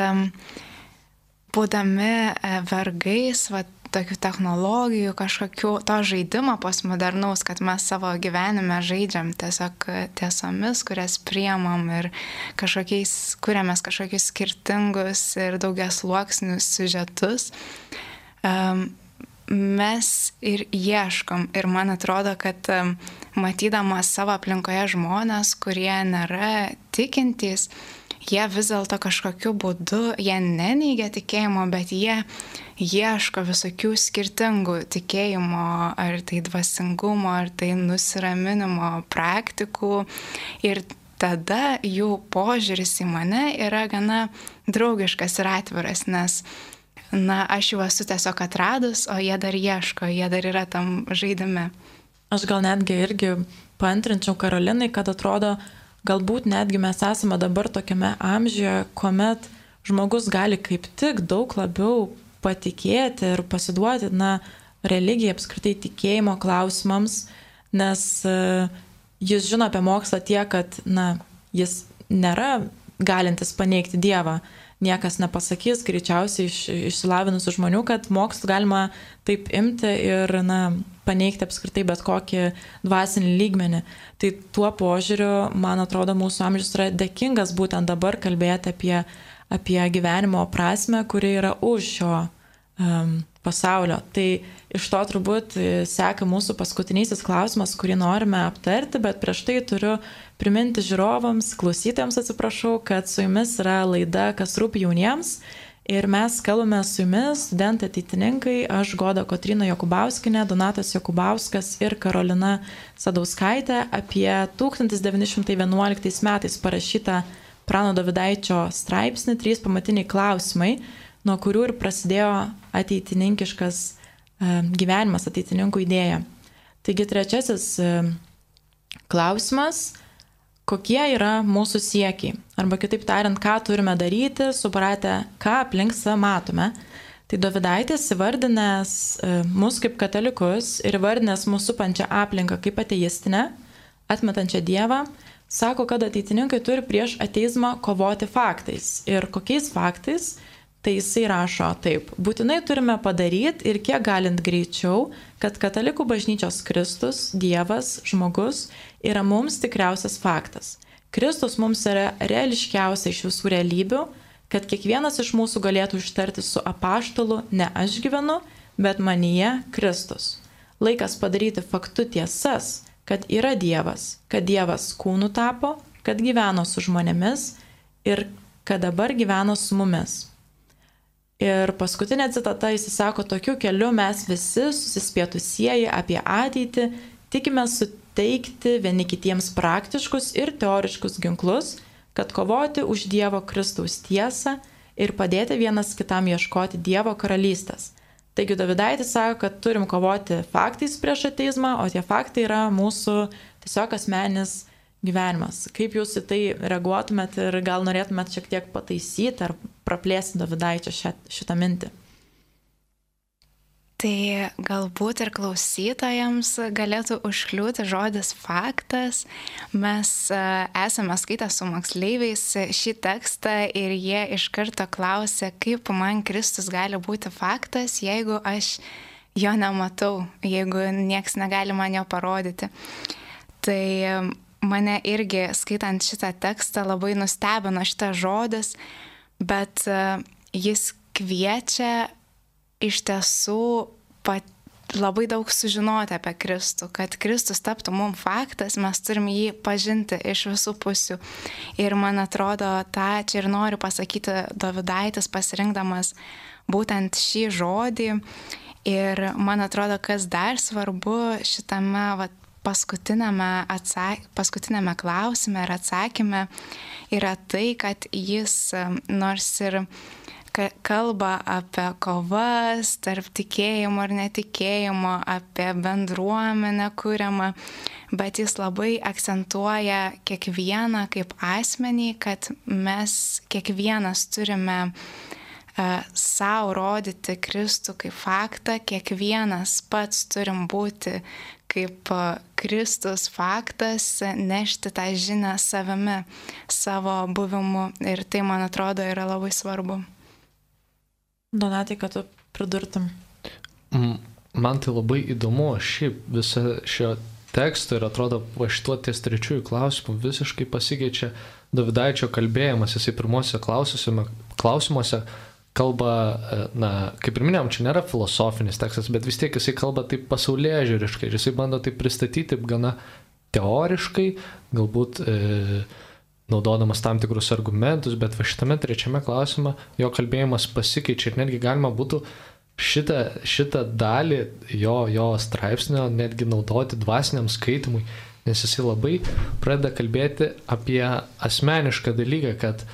būdami e, vergais, va, tokių technologijų, kažkokių to žaidimo postmodernaus, kad mes savo gyvenime žaidžiam tiesiog tiesomis, kurias priemam ir kažkokiais, kuriamės kažkokius skirtingus ir daugias sluoksnius siužetus. Um, mes ir ieškom. Ir man atrodo, kad matydamas savo aplinkoje žmonės, kurie nėra tikintys, jie vis dėlto kažkokiu būdu, jie neneigia tikėjimo, bet jie ieško visokių skirtingų tikėjimo, ar tai dvasingumo, ar tai nusiraminimo praktikų. Ir tada jų požiūris į mane yra gana draugiškas ir atviras, nes na, aš jau esu tiesiog atradus, o jie dar ieško, jie dar yra tam žaidime. Aš gal netgi irgi paantrinčiau Karolinai, kad atrodo, galbūt netgi mes esame dabar tokiame amžiuje, kuomet žmogus gali kaip tik daug labiau patikėti ir pasiduoti, na, religijai apskritai tikėjimo klausimams, nes uh, jis žino apie mokslą tiek, kad, na, jis nėra galintis paneigti Dievą. Niekas nepasakys, greičiausiai iš, išsilavinusių žmonių, kad mokslu galima taip imti ir na, paneigti apskritai bet kokį dvasinį lygmenį. Tai tuo požiūriu, man atrodo, mūsų amžius yra dėkingas būtent dabar kalbėti apie, apie gyvenimo prasme, kuri yra už šio um, pasaulio. Tai iš to turbūt seka mūsų paskutinysis klausimas, kurį norime aptarti, bet prieš tai turiu priminti žiūrovams, klausytėms atsiprašau, kad su jumis yra laida Kas rūpi jauniems. Ir mes kalbame su jumis, studentai ateitininkai, aš Goda Kotrina Jokubauskinė, Donatas Jokubauskas ir Karolina Sadauskaitė apie 1911 metais parašytą Prano Davidaičio straipsnį Trys pamatiniai klausimai, nuo kurių ir prasidėjo ateitininkiškas e, gyvenimas, ateitininkų idėja. Taigi trečiasis e, klausimas kokie yra mūsų siekiai. Arba kitaip tariant, ką turime daryti, supratę, ką aplink save matome. Tai Davidaitis įvardinęs e, mus kaip katalikus ir įvardinęs mūsų supančią aplinką kaip ateistinę, atmetančią Dievą, sako, kad ateitininkai turi prieš ateizmą kovoti faktais. Ir kokiais faktais? Tai jisai rašo taip, būtinai turime padaryti ir kiek galint greičiau, kad katalikų bažnyčios Kristus, Dievas, žmogus yra mums tikriausias faktas. Kristus mums yra reališkiausia iš visų realybių, kad kiekvienas iš mūsų galėtų ištarti su apaštalu ne aš gyvenu, bet manyje Kristus. Laikas padaryti faktu tiesas, kad yra Dievas, kad Dievas kūnų tapo, kad gyveno su žmonėmis ir kad dabar gyvena su mumis. Ir paskutinė citata jis sako, tokiu keliu mes visi susispėtusieji apie ateitį tikime suteikti vieni kitiems praktiškus ir teoriškus ginklus, kad kovoti už Dievo Kristaus tiesą ir padėti vienas kitam ieškoti Dievo karalystės. Taigi Davidaitis sako, kad turim kovoti faktais prieš ateizmą, o tie faktai yra mūsų tiesiog asmenis gyvenimas. Kaip jūs į tai reaguotumėt ir gal norėtumėt šiek tiek pataisyti ar praplėsti Davidaičio šią, šitą mintį? Tai galbūt ir klausytojams galėtų užkliūti žodis faktas. Mes e, esame skaitę su moksleiviais šį tekstą ir jie iš karto klausė, kaip man Kristus gali būti faktas, jeigu aš jo nematau, jeigu nieks negali man jo parodyti. Tai e, mane irgi skaitant šitą tekstą labai nustebino šitas žodis, bet e, jis kviečia iš tiesų pat, labai daug sužinoti apie Kristų, kad Kristus taptų mums faktas, mes turim jį pažinti iš visų pusių. Ir man atrodo, tą čia ir noriu pasakyti Davidaitis pasirinkdamas būtent šį žodį. Ir man atrodo, kas dar svarbu šitame vat, paskutinėme, atsak, paskutinėme klausime ir atsakymė yra tai, kad jis nors ir kalba apie kovas tarp tikėjimo ir netikėjimo, apie bendruomenę kūriamą, bet jis labai akcentuoja kiekvieną kaip asmenį, kad mes kiekvienas turime uh, savo rodyti Kristų kaip faktą, kiekvienas pats turim būti kaip Kristus faktas, nešti tą žinią savimi, savo buvimu ir tai, man atrodo, yra labai svarbu. Donatai, kad tu pridurtum. Man tai labai įdomu, šiaip visą šio teksto ir atrodo, va šituo ties trečiųjų klausimų visiškai pasikeičia Davidaičio kalbėjimas, jisai pirmosiose klausimuose kalba, e, na, kaip ir minėjom, čia nėra filosofinis tekstas, bet vis tiek jisai kalba taip pasaulyje žiūriškai ir jisai bando tai pristatyti gana teoriškai, galbūt e, naudodamas tam tikrus argumentus, bet va šitame trečiame klausime jo kalbėjimas pasikeičia ir netgi galima būtų šitą, šitą dalį jo, jo straipsnio netgi naudoti dvasiniam skaitimui, nes jisai labai pradeda kalbėti apie asmenišką dalyką, kad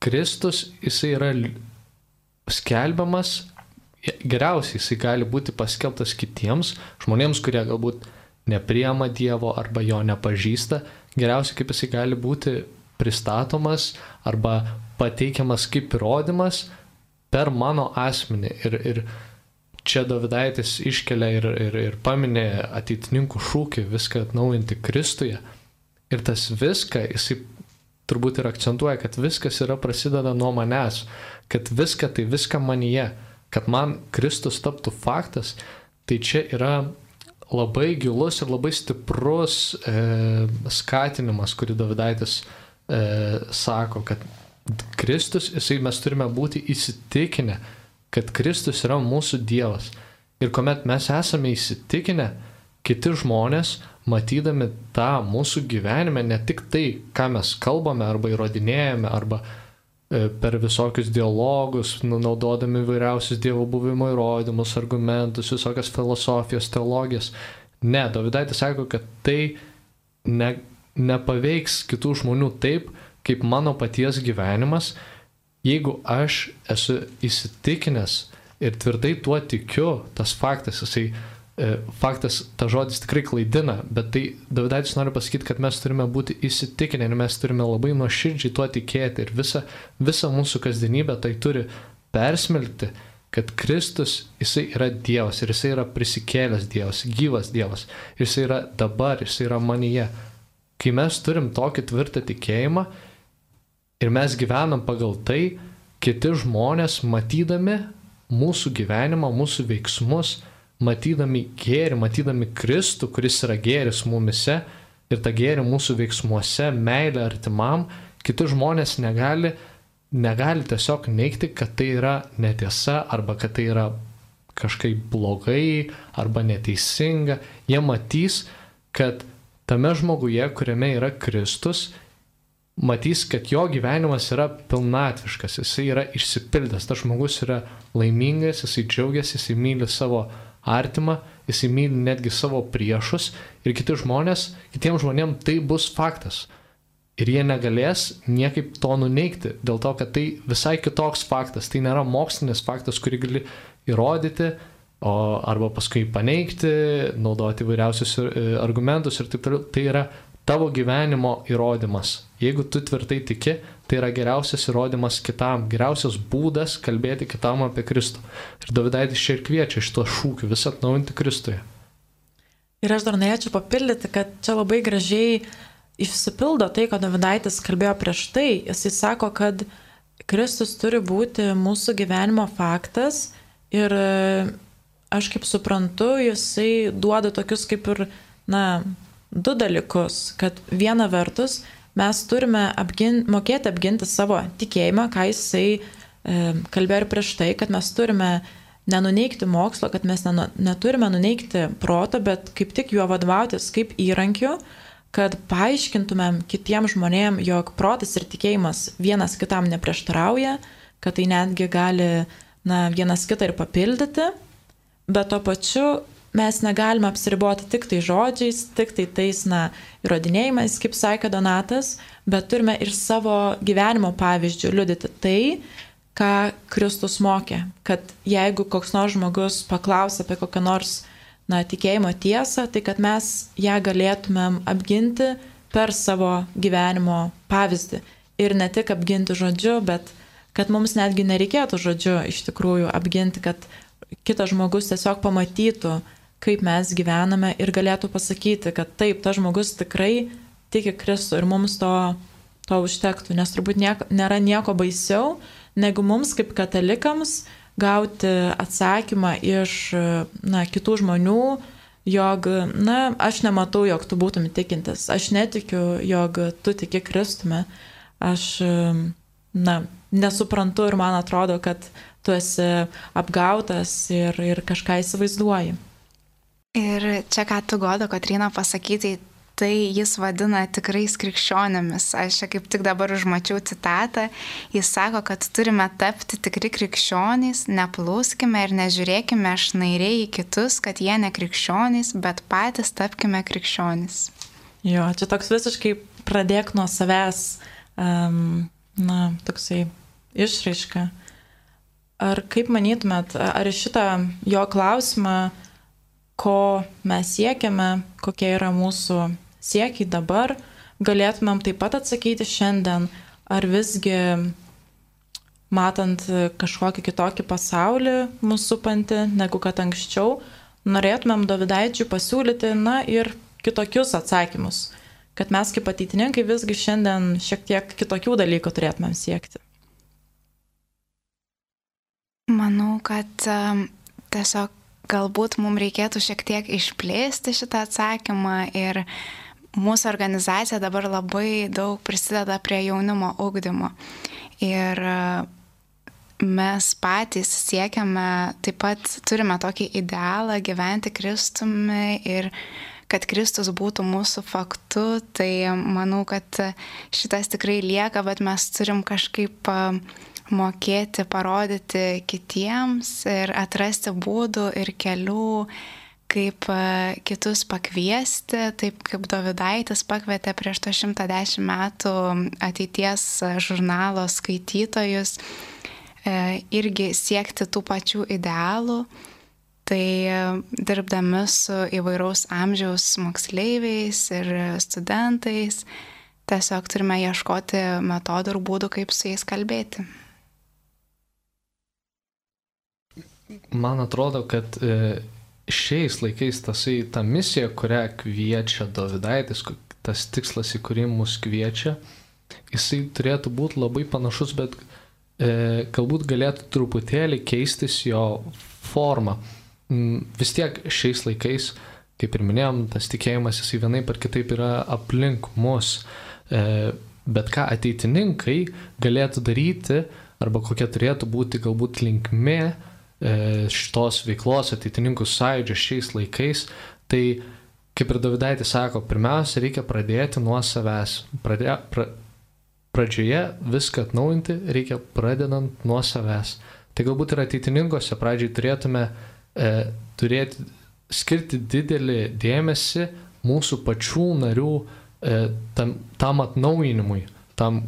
Kristus jisai yra skelbiamas, geriausiai jisai gali būti paskelbtas kitiems žmonėms, kurie galbūt nepriema Dievo arba jo nepažįsta, geriausiai kaip jisai gali būti pristatomas arba pateikiamas kaip įrodymas per mano asmenį. Ir, ir čia Davidaitis iškelia ir, ir, ir paminė ateitininkų šūkį viską atnaujinti Kristuje. Ir tas viską, jisai turbūt ir akcentuoja, kad viskas yra prasideda nuo manęs, kad viską tai viską manyje, kad man Kristus taptų faktas, tai čia yra labai gilus ir labai stiprus e, skatinimas, kurį Davidaitis e, sako, kad Kristus, jisai mes turime būti įsitikinę, kad Kristus yra mūsų Dievas. Ir kuomet mes esame įsitikinę, kiti žmonės, matydami tą mūsų gyvenime, ne tik tai, ką mes kalbame arba įrodinėjame, arba e, per visokius dialogus, nu, naudodami vairiausius Dievo buvimo įrodymus, argumentus, visokias filosofijas, teologijas. Ne, Davidaitis sako, kad tai ne, nepaveiks kitų žmonių taip, kaip mano paties gyvenimas, jeigu aš esu įsitikinęs ir tvirtai tuo tikiu, tas faktas, jisai, e, faktas, ta žodis tikrai klaidina, bet tai Davidaitis nori pasakyti, kad mes turime būti įsitikinę ir mes turime labai nuoširdžiai tuo tikėti ir visa, visa mūsų kasdienybė tai turi persmelkti kad Kristus, jisai yra Dievas ir jisai yra prisikėlęs Dievas, gyvas Dievas. Jisai yra dabar, jisai yra manyje. Kai mes turim tokį tvirtą tikėjimą ir mes gyvenam pagal tai, kiti žmonės matydami mūsų gyvenimą, mūsų veiksmus, matydami gėrį, matydami Kristų, kuris yra gėris mumise ir tą gėrį mūsų veiksmuose, meilę artimam, kiti žmonės negali, negali tiesiog neikti, kad tai yra netiesa arba kad tai yra kažkaip blogai arba neteisinga. Jie matys, kad tame žmoguje, kuriame yra Kristus, matys, kad jo gyvenimas yra pilnatviškas, jisai yra išsipildęs, tas žmogus yra laimingas, jisai džiaugiasi, jisai myli savo artimą, jisai myli netgi savo priešus ir kiti žmonės, kitiems žmonėms tai bus faktas. Ir jie negalės niekaip to nuneikti, dėl to, kad tai visai kitoks faktas, tai nėra mokslinis faktas, kurį gali įrodyti, o arba paskui paneigti, naudoti vairiausius e, argumentus ir taip toliau. Tai yra tavo gyvenimo įrodymas. Jeigu tu tvirtai tiki, tai yra geriausias įrodymas kitam, geriausias būdas kalbėti kitam apie Kristų. Ir Davidaitis čia ir kviečia iš to šūkių visą atnaujinti Kristuje. Ir aš dar norėčiau papildyti, kad čia labai gražiai išsipildo tai, ką Davidaitis kalbėjo prieš tai. Jisai sako, kad Kristus turi būti mūsų gyvenimo faktas ir aš kaip suprantu, jisai duoda tokius kaip ir, na, du dalykus. Kad viena vertus mes turime apgin, mokėti apginti savo tikėjimą, ką jisai e, kalbėjo ir prieš tai, kad mes turime nenuneikti mokslo, kad mes nenu, neturime nuneikti proto, bet kaip tik juo vadovautis kaip įrankiu, kad paaiškintumėm kitiems žmonėms, jog protas ir tikėjimas vienas kitam neprieštarauja, kad tai netgi gali na, vienas kitą ir papildyti, bet tuo pačiu mes negalime apsiriboti tik tai žodžiais, tik tai tais, na, įrodinėjimais, kaip sakė Donatas, bet turime ir savo gyvenimo pavyzdžių liudyti tai, ką Kristus mokė. Kad jeigu koks nors žmogus paklausia apie kokią nors, na, tikėjimo tiesą, tai kad mes ją galėtumėm apginti per savo gyvenimo pavyzdį. Ir ne tik apginti žodžiu, bet kad mums netgi nereikėtų žodžiu iš tikrųjų apginti, kad kitas žmogus tiesiog pamatytų, kaip mes gyvename ir galėtų pasakyti, kad taip, tas žmogus tikrai tiki Kristų ir mums to, to užtektų, nes turbūt nieko, nėra nieko baisiau, negu mums kaip katalikams gauti atsakymą iš na, kitų žmonių, jog, na, aš nematau, jog tu būtum tikintis, aš netikiu, jog tu tiki Kristume, aš, na, nesuprantu ir man atrodo, kad tu esi apgautas ir, ir kažką įsivaizduoji. Ir čia, ką tu godo, Katrina, pasakyti, tai jis vadina tikrais krikščionėmis. Aš čia kaip tik dabar užmačiau citatą. Jis sako, kad turime tapti tikri krikščionys, neplūskime ir nežiūrėkime šnairiai į kitus, kad jie ne krikščionys, bet patys tapkime krikščionys. Jo, čia toks visiškai pradėk nuo savęs, um, na, toksai išraiška. Ar kaip manytumėt, ar šitą jo klausimą ko mes siekiame, kokie yra mūsų siekiai dabar, galėtumėm taip pat atsakyti šiandien, ar visgi matant kažkokį kitokį pasaulį mūsų supantį, negu kad anksčiau, norėtumėm Davidaičiui pasiūlyti, na ir kitokius atsakymus, kad mes kaip ateitininkai visgi šiandien šiek tiek kitokių dalykų turėtumėm siekti. Manau, kad tiesiog galbūt mums reikėtų šiek tiek išplėsti šitą atsakymą ir mūsų organizacija dabar labai daug prisideda prie jaunimo ugdymo. Ir e, mes patys siekiame, taip pat turime tokį idealą gyventi Kristumi ir kad Kristus būtų mūsų faktu, tai manau, kad šitas tikrai lieka, bet mes turim kažkaip uh, mokėti parodyti kitiems ir atrasti būdų ir kelių, kaip e, kitus pakviesti, taip kaip Davidaitis pakvietė prieš to 110 metų ateities žurnalo skaitytojus e, irgi siekti tų pačių idealų. Tai e, dirbdami su įvairaus amžiaus moksleiviais ir studentais, tiesiog turime ieškoti metodų ir būdų, kaip su jais kalbėti. Man atrodo, kad e, šiais laikais tasai, ta misija, kurią kviečia Davidaitis, tas tikslas, į kurį mus kviečia, jisai turėtų būti labai panašus, bet e, galbūt galėtų truputėlį keistis jo forma. Mm, vis tiek šiais laikais, kaip ir minėjom, tas tikėjimas jisai vienaip ar kitaip yra aplink mus. E, bet ką ateitininkai galėtų daryti, arba kokia turėtų būti galbūt linkmė, šitos veiklos ateitininkų sąjūdžio šiais laikais, tai kaip ir Davidaitis sako, pirmiausia, reikia pradėti nuo savęs. Pradė, pra, pradžioje viską atnaujinti reikia pradedant nuo savęs. Tai galbūt ir ateitininkose pradžiai turėtume e, turėti, skirti didelį dėmesį mūsų pačių narių e, tam, tam atnaujinimui, tam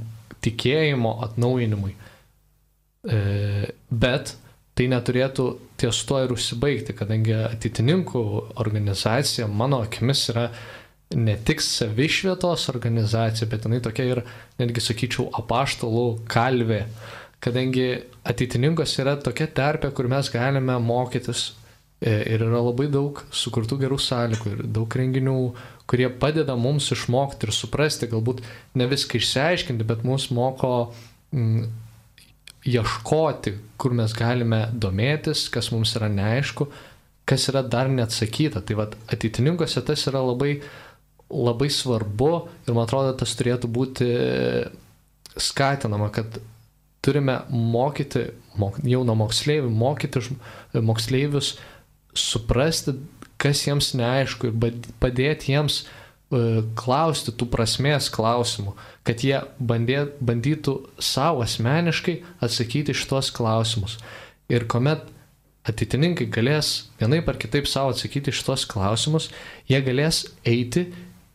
tikėjimo atnaujinimui. E, bet tai neturėtų ties to ir užsibaigti, kadangi ateitininkų organizacija, mano akimis, yra ne tik savišvietos organizacija, bet jinai tokia ir, netgi sakyčiau, apaštalų kalvė, kadangi ateitininkos yra tokia terpė, kur mes galime mokytis e, ir yra labai daug sukurtų gerų sąlygų ir daug renginių, kurie padeda mums išmokti ir suprasti, galbūt ne viską išsiaiškinti, bet mus moko mm, ieškoti, kur mes galime domėtis, kas mums yra neaišku, kas yra dar neatsakyta. Tai vad ateitininkose tas yra labai, labai svarbu ir man atrodo, tas turėtų būti skatinama, kad turime mokyti, mok, jau nuo moksleivių, mokyti moksleivius suprasti, kas jiems neaišku ir padėti jiems e, klausti tų prasmės klausimų, kad jie bandė, bandytų savo asmeniškai atsakyti šitos klausimus. Ir kuomet ateitininkai galės vienaip ar kitaip savo atsakyti šitos klausimus, jie galės eiti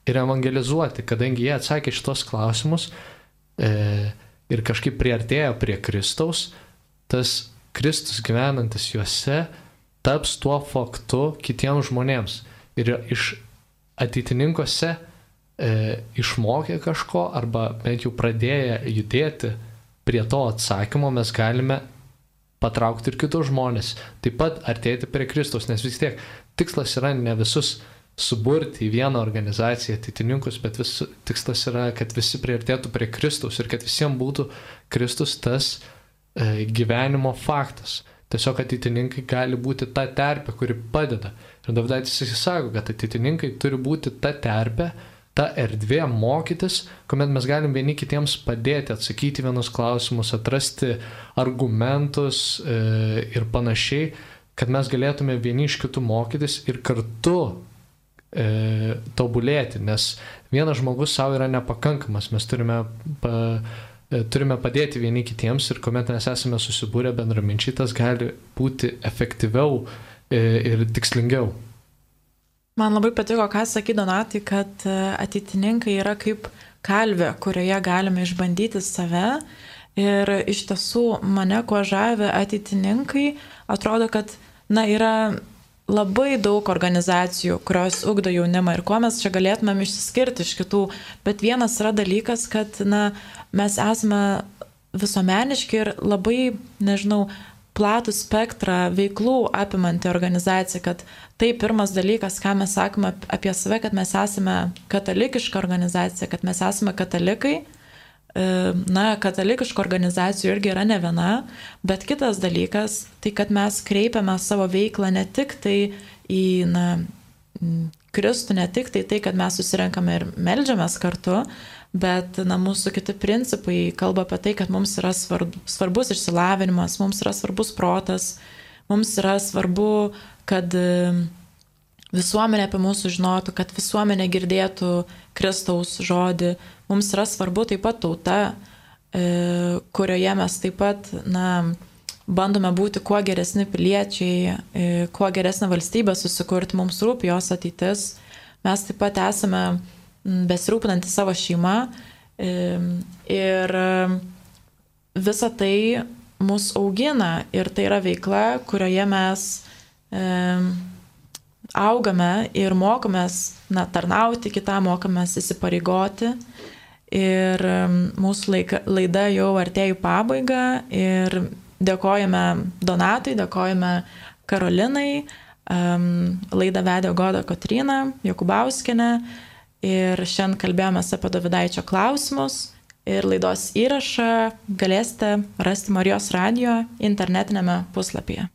ir evangelizuoti, kadangi jie atsakė šitos klausimus e, ir kažkaip priartėjo prie Kristaus, tas Kristus gyvenantis juose taps tuo faktu kitiems žmonėms. Ir iš ateitininkose e, išmokę kažko arba bent jau pradėję judėti prie to atsakymo mes galime patraukti ir kitus žmonės, taip pat artėti prie Kristus, nes vis tiek tikslas yra ne visus suburti į vieną organizaciją ateitininkus, bet vis, tikslas yra, kad visi priartėtų prie Kristus ir kad visiems būtų Kristus tas e, gyvenimo faktas. Tiesiog ateitininkai gali būti ta terpė, kuri padeda. Ir Davidaitis įsisako, kad ateitininkai turi būti ta terpė, ta erdvė mokytis, kuomet mes galim vieni kitiems padėti, atsakyti vienus klausimus, atrasti argumentus e, ir panašiai, kad mes galėtume vieni iš kitų mokytis ir kartu e, tobulėti, nes vienas žmogus savo yra nepakankamas, mes turime pa, turime padėti vieni kitiems ir kuomet mes esame susibūrę bendraminčiai, tas gali būti efektyviau e, ir tikslingiau. Man labai patiko, ką sakė Donatai, kad e, ateitininkai yra kaip kalvė, kurioje galime išbandyti save. Ir iš tiesų mane kuo žavė ateitininkai, atrodo, kad na, yra labai daug organizacijų, kurios ugdo jaunimą ir kuo mes čia galėtumėm išsiskirti iš kitų, bet vienas yra dalykas, kad na, mes esame visuomeniški ir labai, nežinau, platų spektrą veiklų apimanti organizacija, kad tai pirmas dalykas, ką mes sakome apie save, kad mes esame katalikiška organizacija, kad mes esame katalikai, na, katalikiškų organizacijų irgi yra ne viena, bet kitas dalykas, tai kad mes kreipiame savo veiklą ne tik tai į, na, Kristų, ne tik tai tai, kad mes susirenkame ir melžiamės kartu, bet, na, mūsų kiti principai kalba apie tai, kad mums yra svarbus išsilavinimas, mums yra svarbus protas, mums yra svarbu, kad visuomenė apie mūsų žinotų, kad visuomenė girdėtų Kristaus žodį. Mums yra svarbu taip pat tauta, e, kurioje mes taip pat, na, bandome būti kuo geresni piliečiai, e, kuo geresnę valstybę susikurti, mums rūpi jos ateitis. Mes taip pat esame besirūpinantys savo šeimą e, ir visa tai mus augina ir tai yra veikla, kurioje mes augame ir mokomės na, tarnauti kitam, mokomės įsipareigoti. Ir mūsų laika, laida jau artėja į pabaigą ir dėkojame Donatui, dėkojame Karolinai, um, laidą vedė Goda Kotrina, Jokubauskienė ir šiandien kalbėjome apie Davidaičio klausimus ir laidos įrašą galėsite rasti Marijos radio internetinėme puslapyje.